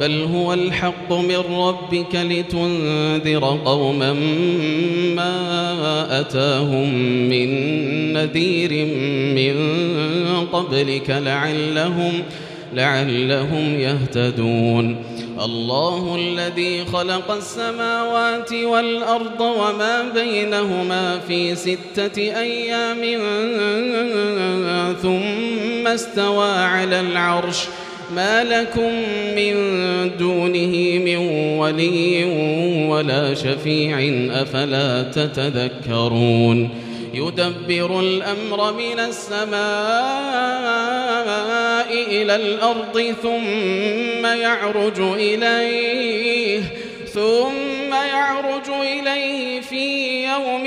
بل هو الحق من ربك لتنذر قوما ما أتاهم من نذير من قبلك لعلهم لعلهم يهتدون. الله الذي خلق السماوات والأرض وما بينهما في ستة أيام ثم استوى على العرش. ما لكم من دونه من ولي ولا شفيع أفلا تتذكرون يدبر الأمر من السماء إلى الأرض ثم يعرج إليه ثم يعرج إليه في يوم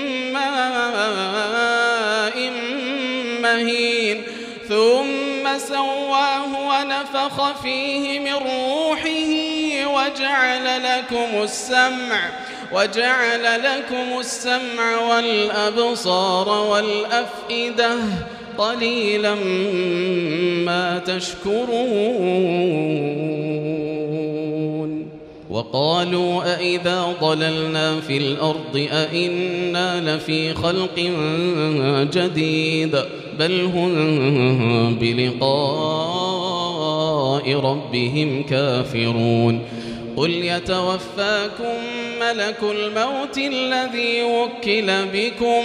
مهين. ثم سواه ونفخ فيه من روحه وجعل لكم السمع وجعل لكم السمع والأبصار والأفئدة قليلا ما تشكرون. وقالوا أئذا ضللنا في الأرض أئنا لفي خلق جديد بل هم بلقاء ربهم كافرون قل يتوفاكم ملك الموت الذي وكل بكم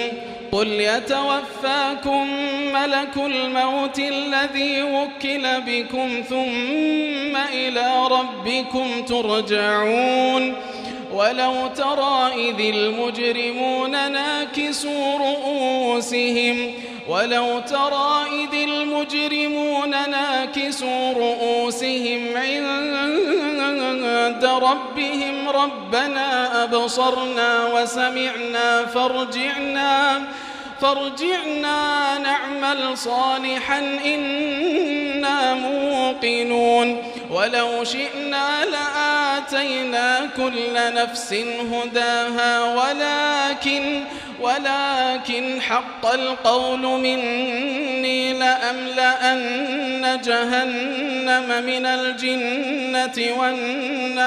قل يتوفاكم ملك الموت الذي وكل بكم ثم إلى ربكم ترجعون ولو ترى إذ المجرمون ناكسوا رؤوسهم ولو ترى إذ المجرمون ناكسوا رؤوسهم عند ربهم ربنا أبصرنا وسمعنا فارجعنا فارجعنا نعمل صالحا إنا موقنون. ولو شئنا لآتينا كل نفس هداها ولكن ولكن حق القول مني لأملأن جهنم من الجنة والناس.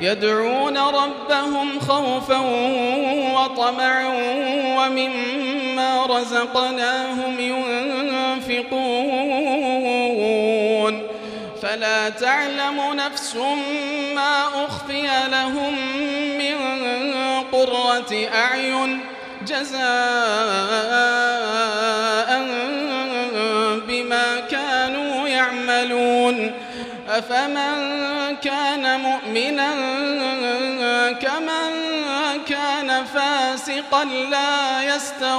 يدعون ربهم خوفا وطمعا ومما رزقناهم ينفقون. فلا تعلم نفس ما أخفي لهم من قرة أعين جزاء بما كانوا يعملون. أفمن كان مؤمنا كمن كان فاسقا لا يستوون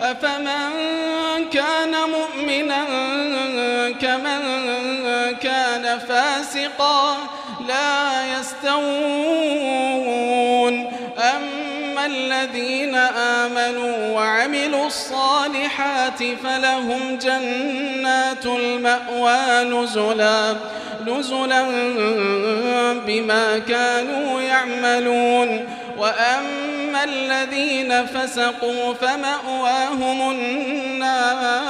أفمن كان مؤمنا كمن كان فاسقا لا يستوون الذين آمنوا وعملوا الصالحات فلهم جنات المأوى نزلا نزلا بما كانوا يعملون. وأما الذين فسقوا فمأواهم النار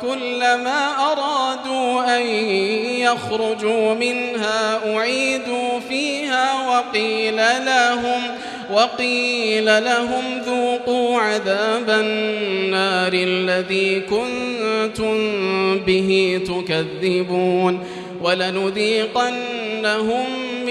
كلما أرادوا أن يخرجوا منها أعيدوا وقيل لهم وقيل لهم ذوقوا عذاب النار الذي كنتم به تكذبون ولنذيقنهم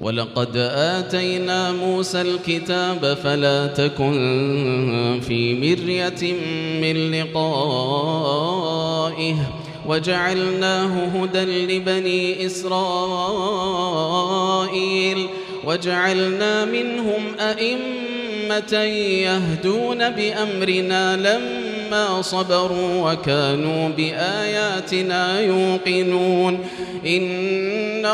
ولقد آتينا موسى الكتاب فلا تكن في مرية من لقائه وجعلناه هدى لبني إسرائيل وجعلنا منهم أئمة يهدون بأمرنا لما صبروا وكانوا بآياتنا يوقنون إن